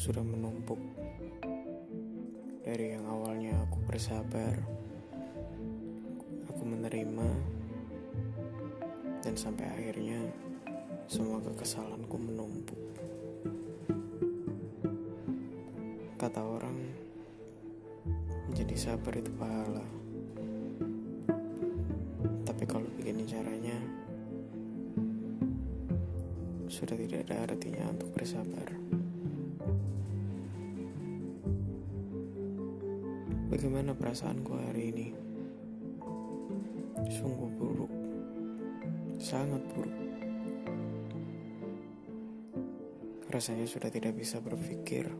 sudah menumpuk dari yang awalnya aku bersabar, aku menerima, dan sampai akhirnya semua kekesalanku menumpuk. Kata orang, menjadi sabar itu pahala. Tapi kalau begini caranya, sudah tidak ada artinya untuk bersabar. Bagaimana perasaanku hari ini? Sungguh buruk, sangat buruk. Rasanya sudah tidak bisa berpikir,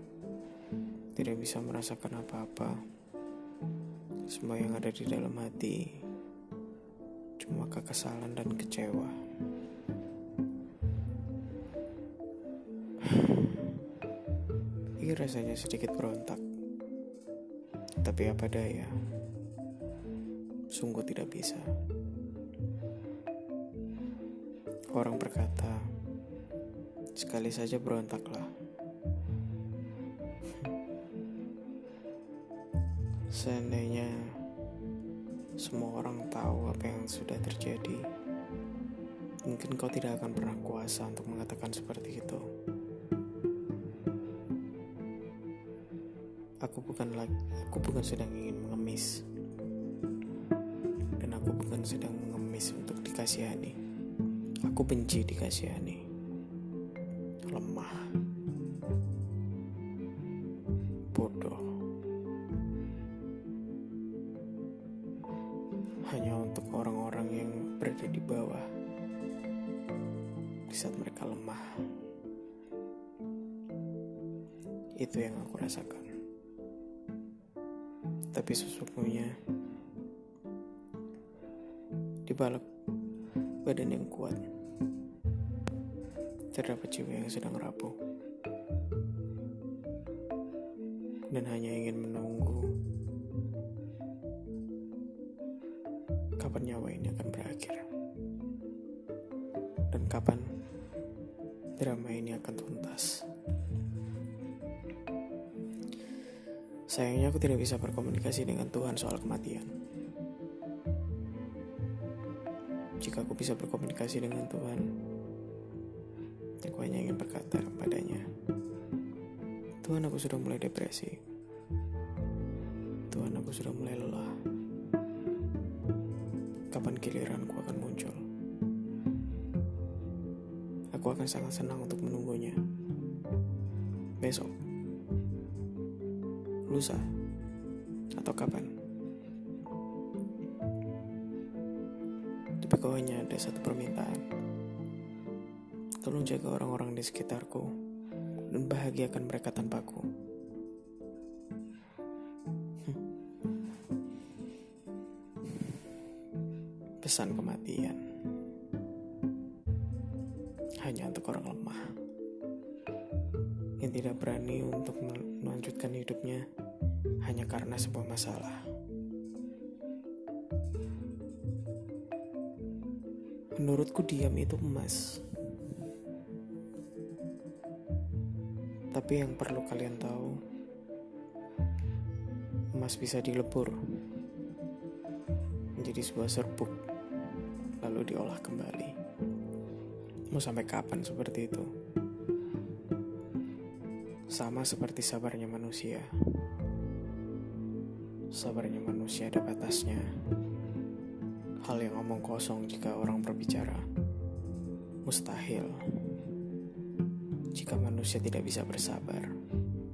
tidak bisa merasakan apa-apa. Semua yang ada di dalam hati cuma kekesalan dan kecewa. Ini rasanya sedikit berontak. Tapi apa daya? Sungguh tidak bisa. Orang berkata, sekali saja berontaklah. Seandainya semua orang tahu apa yang sudah terjadi, mungkin kau tidak akan pernah kuasa untuk mengatakan seperti itu. Aku bukan lagi, aku bukan sedang ingin mengemis, dan aku bukan sedang mengemis untuk dikasihani. Aku benci dikasihani, lemah, bodoh. hanya untuk orang-orang yang berada di bawah di saat mereka lemah. Itu yang aku rasakan. Tapi sesungguhnya di balik badan yang kuat terdapat jiwa yang sedang rapuh dan hanya ingin menunggu kapan nyawa ini akan berakhir dan kapan drama ini akan tuntas. Sayangnya aku tidak bisa berkomunikasi dengan Tuhan soal kematian. Jika aku bisa berkomunikasi dengan Tuhan, aku hanya ingin berkata kepadanya, Tuhan aku sudah mulai depresi. Tuhan aku sudah mulai lelah kapan giliranku akan muncul. Aku akan sangat senang untuk menunggunya. Besok, lusa, atau kapan. Tapi kau hanya ada satu permintaan. Tolong jaga orang-orang di sekitarku dan bahagiakan mereka tanpaku. pesan kematian hanya untuk orang lemah yang tidak berani untuk melanjutkan hidupnya hanya karena sebuah masalah. Menurutku diam itu emas. Tapi yang perlu kalian tahu, emas bisa dilebur menjadi sebuah serbuk lalu diolah kembali. Mau sampai kapan seperti itu? Sama seperti sabarnya manusia. Sabarnya manusia ada batasnya. Hal yang omong kosong jika orang berbicara. Mustahil. Jika manusia tidak bisa bersabar,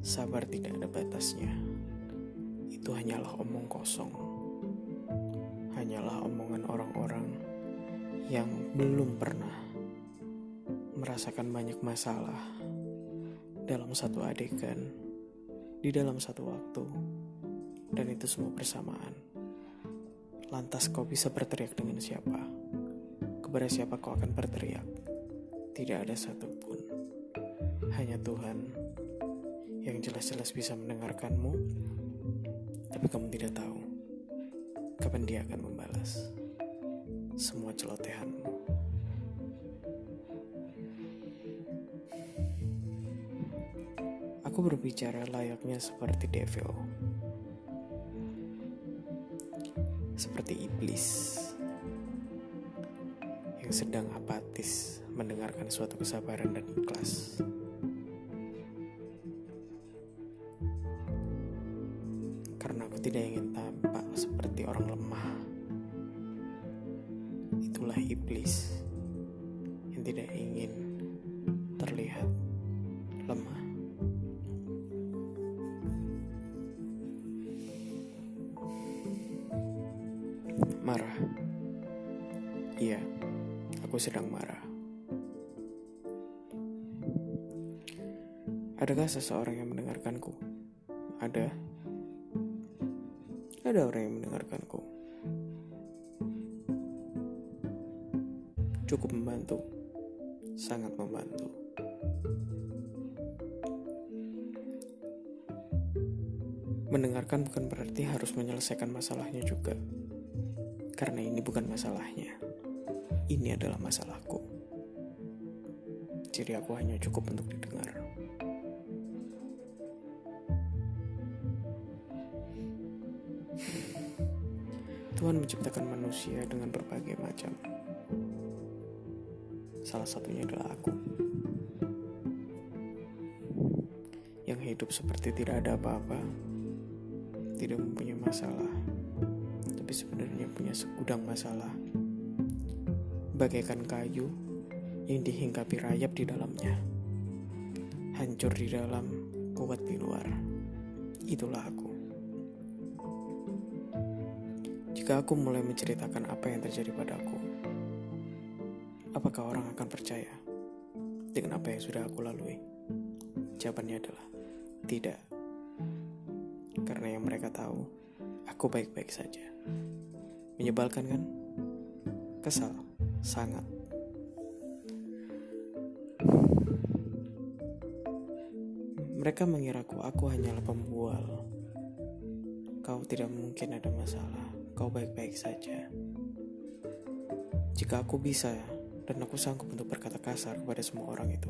sabar tidak ada batasnya. Itu hanyalah omong kosong. Hanyalah omongan orang-orang yang belum pernah merasakan banyak masalah dalam satu adegan, di dalam satu waktu, dan itu semua persamaan. Lantas kau bisa berteriak dengan siapa? Kepada siapa kau akan berteriak? Tidak ada satupun. Hanya Tuhan yang jelas-jelas bisa mendengarkanmu, tapi kamu tidak tahu kapan dia akan membalas semua celotehanmu. Aku berbicara layaknya seperti DVO Seperti iblis yang sedang apatis mendengarkan suatu kesabaran dan ikhlas. Karena aku tidak ingin tampak seperti orang lemah. Itulah iblis yang tidak ingin Marah. Iya, aku sedang marah. Adakah seseorang yang mendengarkanku? Ada. Ada orang yang mendengarkanku. Cukup membantu. Sangat membantu. Mendengarkan bukan berarti harus menyelesaikan masalahnya juga. Karena ini bukan masalahnya. Ini adalah masalahku. Jadi aku hanya cukup untuk didengar. Tuhan menciptakan manusia dengan berbagai macam. Salah satunya adalah aku. Yang hidup seperti tidak ada apa-apa, tidak mempunyai masalah, tapi sebenarnya punya segudang masalah. Bagaikan kayu yang dihinggapi rayap di dalamnya. Hancur di dalam, kuat di luar. Itulah aku. Jika aku mulai menceritakan apa yang terjadi padaku, apakah orang akan percaya dengan apa yang sudah aku lalui? Jawabannya adalah tidak. Karena yang mereka tahu, aku baik-baik saja. Menyebalkan kan? Kesal, sangat. Mereka mengiraku aku hanyalah pembual. Kau tidak mungkin ada masalah kau baik-baik saja. Jika aku bisa dan aku sanggup untuk berkata kasar kepada semua orang itu,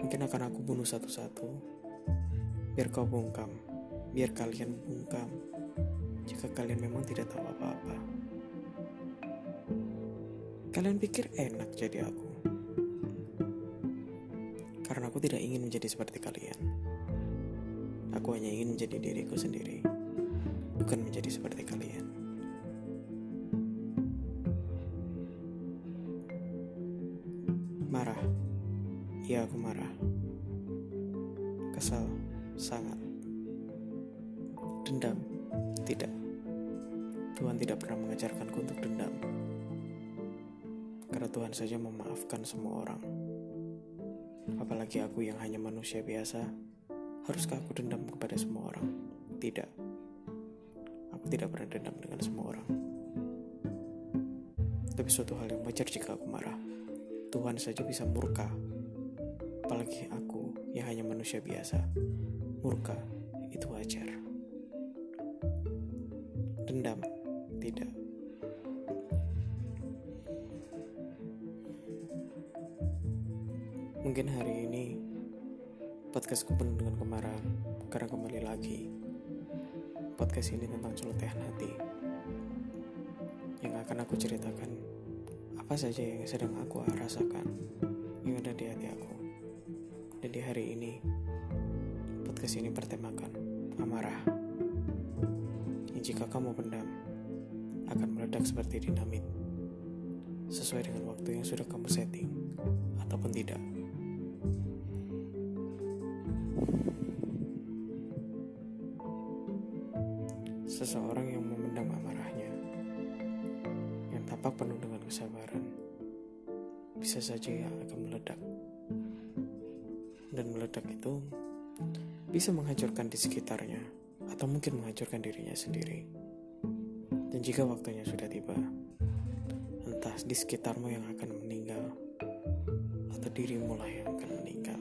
mungkin akan aku bunuh satu-satu. Biar kau bungkam, biar kalian bungkam. Jika kalian memang tidak tahu apa-apa, kalian pikir enak jadi aku. Karena aku tidak ingin menjadi seperti kalian. Aku hanya ingin menjadi diriku sendiri bukan menjadi seperti kalian. Marah, ya aku marah. Kesal, sangat. Dendam, tidak. Tuhan tidak pernah mengajarkanku untuk dendam. Karena Tuhan saja memaafkan semua orang. Apalagi aku yang hanya manusia biasa, haruskah aku dendam kepada semua orang? Tidak tidak pernah dendam dengan semua orang. Tapi suatu hal yang wajar jika aku marah. Tuhan saja bisa murka. Apalagi aku yang hanya manusia biasa. Murka itu wajar. Dendam? Tidak. Mungkin hari ini podcastku penuh dengan kemarahan karena kembali lagi podcast ini tentang celotehan hati yang akan aku ceritakan apa saja yang sedang aku rasakan yang ada di hati aku. Dan di hari ini podcast ini bertemakan amarah jika kamu pendam akan meledak seperti dinamit. Sesuai dengan waktu yang sudah kamu setting ataupun tidak. Seseorang yang memendam amarahnya, yang tampak penuh dengan kesabaran, bisa saja ya akan meledak. Dan meledak itu bisa menghancurkan di sekitarnya, atau mungkin menghancurkan dirinya sendiri. Dan jika waktunya sudah tiba, entah di sekitarmu yang akan meninggal, atau dirimu lah yang akan meninggal.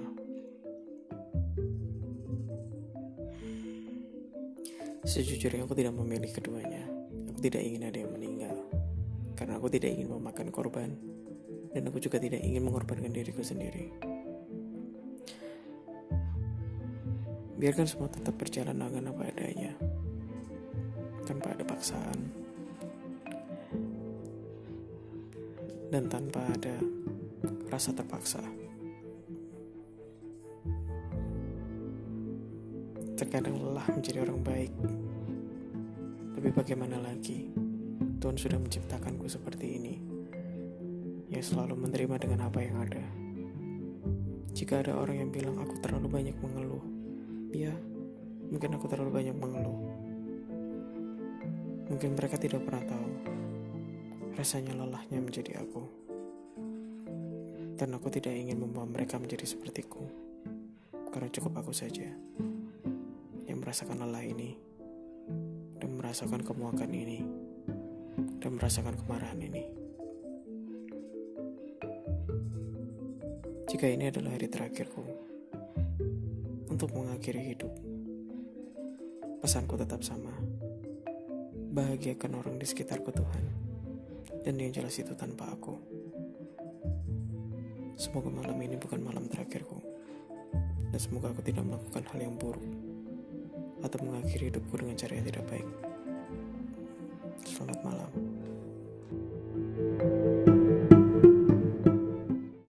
Sejujurnya aku tidak memilih keduanya. Aku tidak ingin ada yang meninggal. Karena aku tidak ingin memakan korban. Dan aku juga tidak ingin mengorbankan diriku sendiri. Biarkan semua tetap berjalan dengan apa adanya, tanpa ada paksaan, dan tanpa ada rasa terpaksa. Terkadang lelah menjadi orang baik, tapi bagaimana lagi? Tuhan sudah menciptakanku seperti ini. Ya selalu menerima dengan apa yang ada. Jika ada orang yang bilang aku terlalu banyak mengeluh, ya mungkin aku terlalu banyak mengeluh. Mungkin mereka tidak pernah tahu rasanya lelahnya menjadi aku. Dan aku tidak ingin membawa mereka menjadi sepertiku. Karena cukup aku saja yang merasakan lelah ini dan merasakan kemuakan ini dan merasakan kemarahan ini. Jika ini adalah hari terakhirku untuk mengakhiri hidup, pesanku tetap sama. Bahagiakan orang di sekitarku Tuhan, dan yang jelas itu tanpa aku. Semoga malam ini bukan malam terakhirku. Dan semoga aku tidak melakukan hal yang buruk atau mengakhiri hidupku dengan cara yang tidak baik. Selamat malam.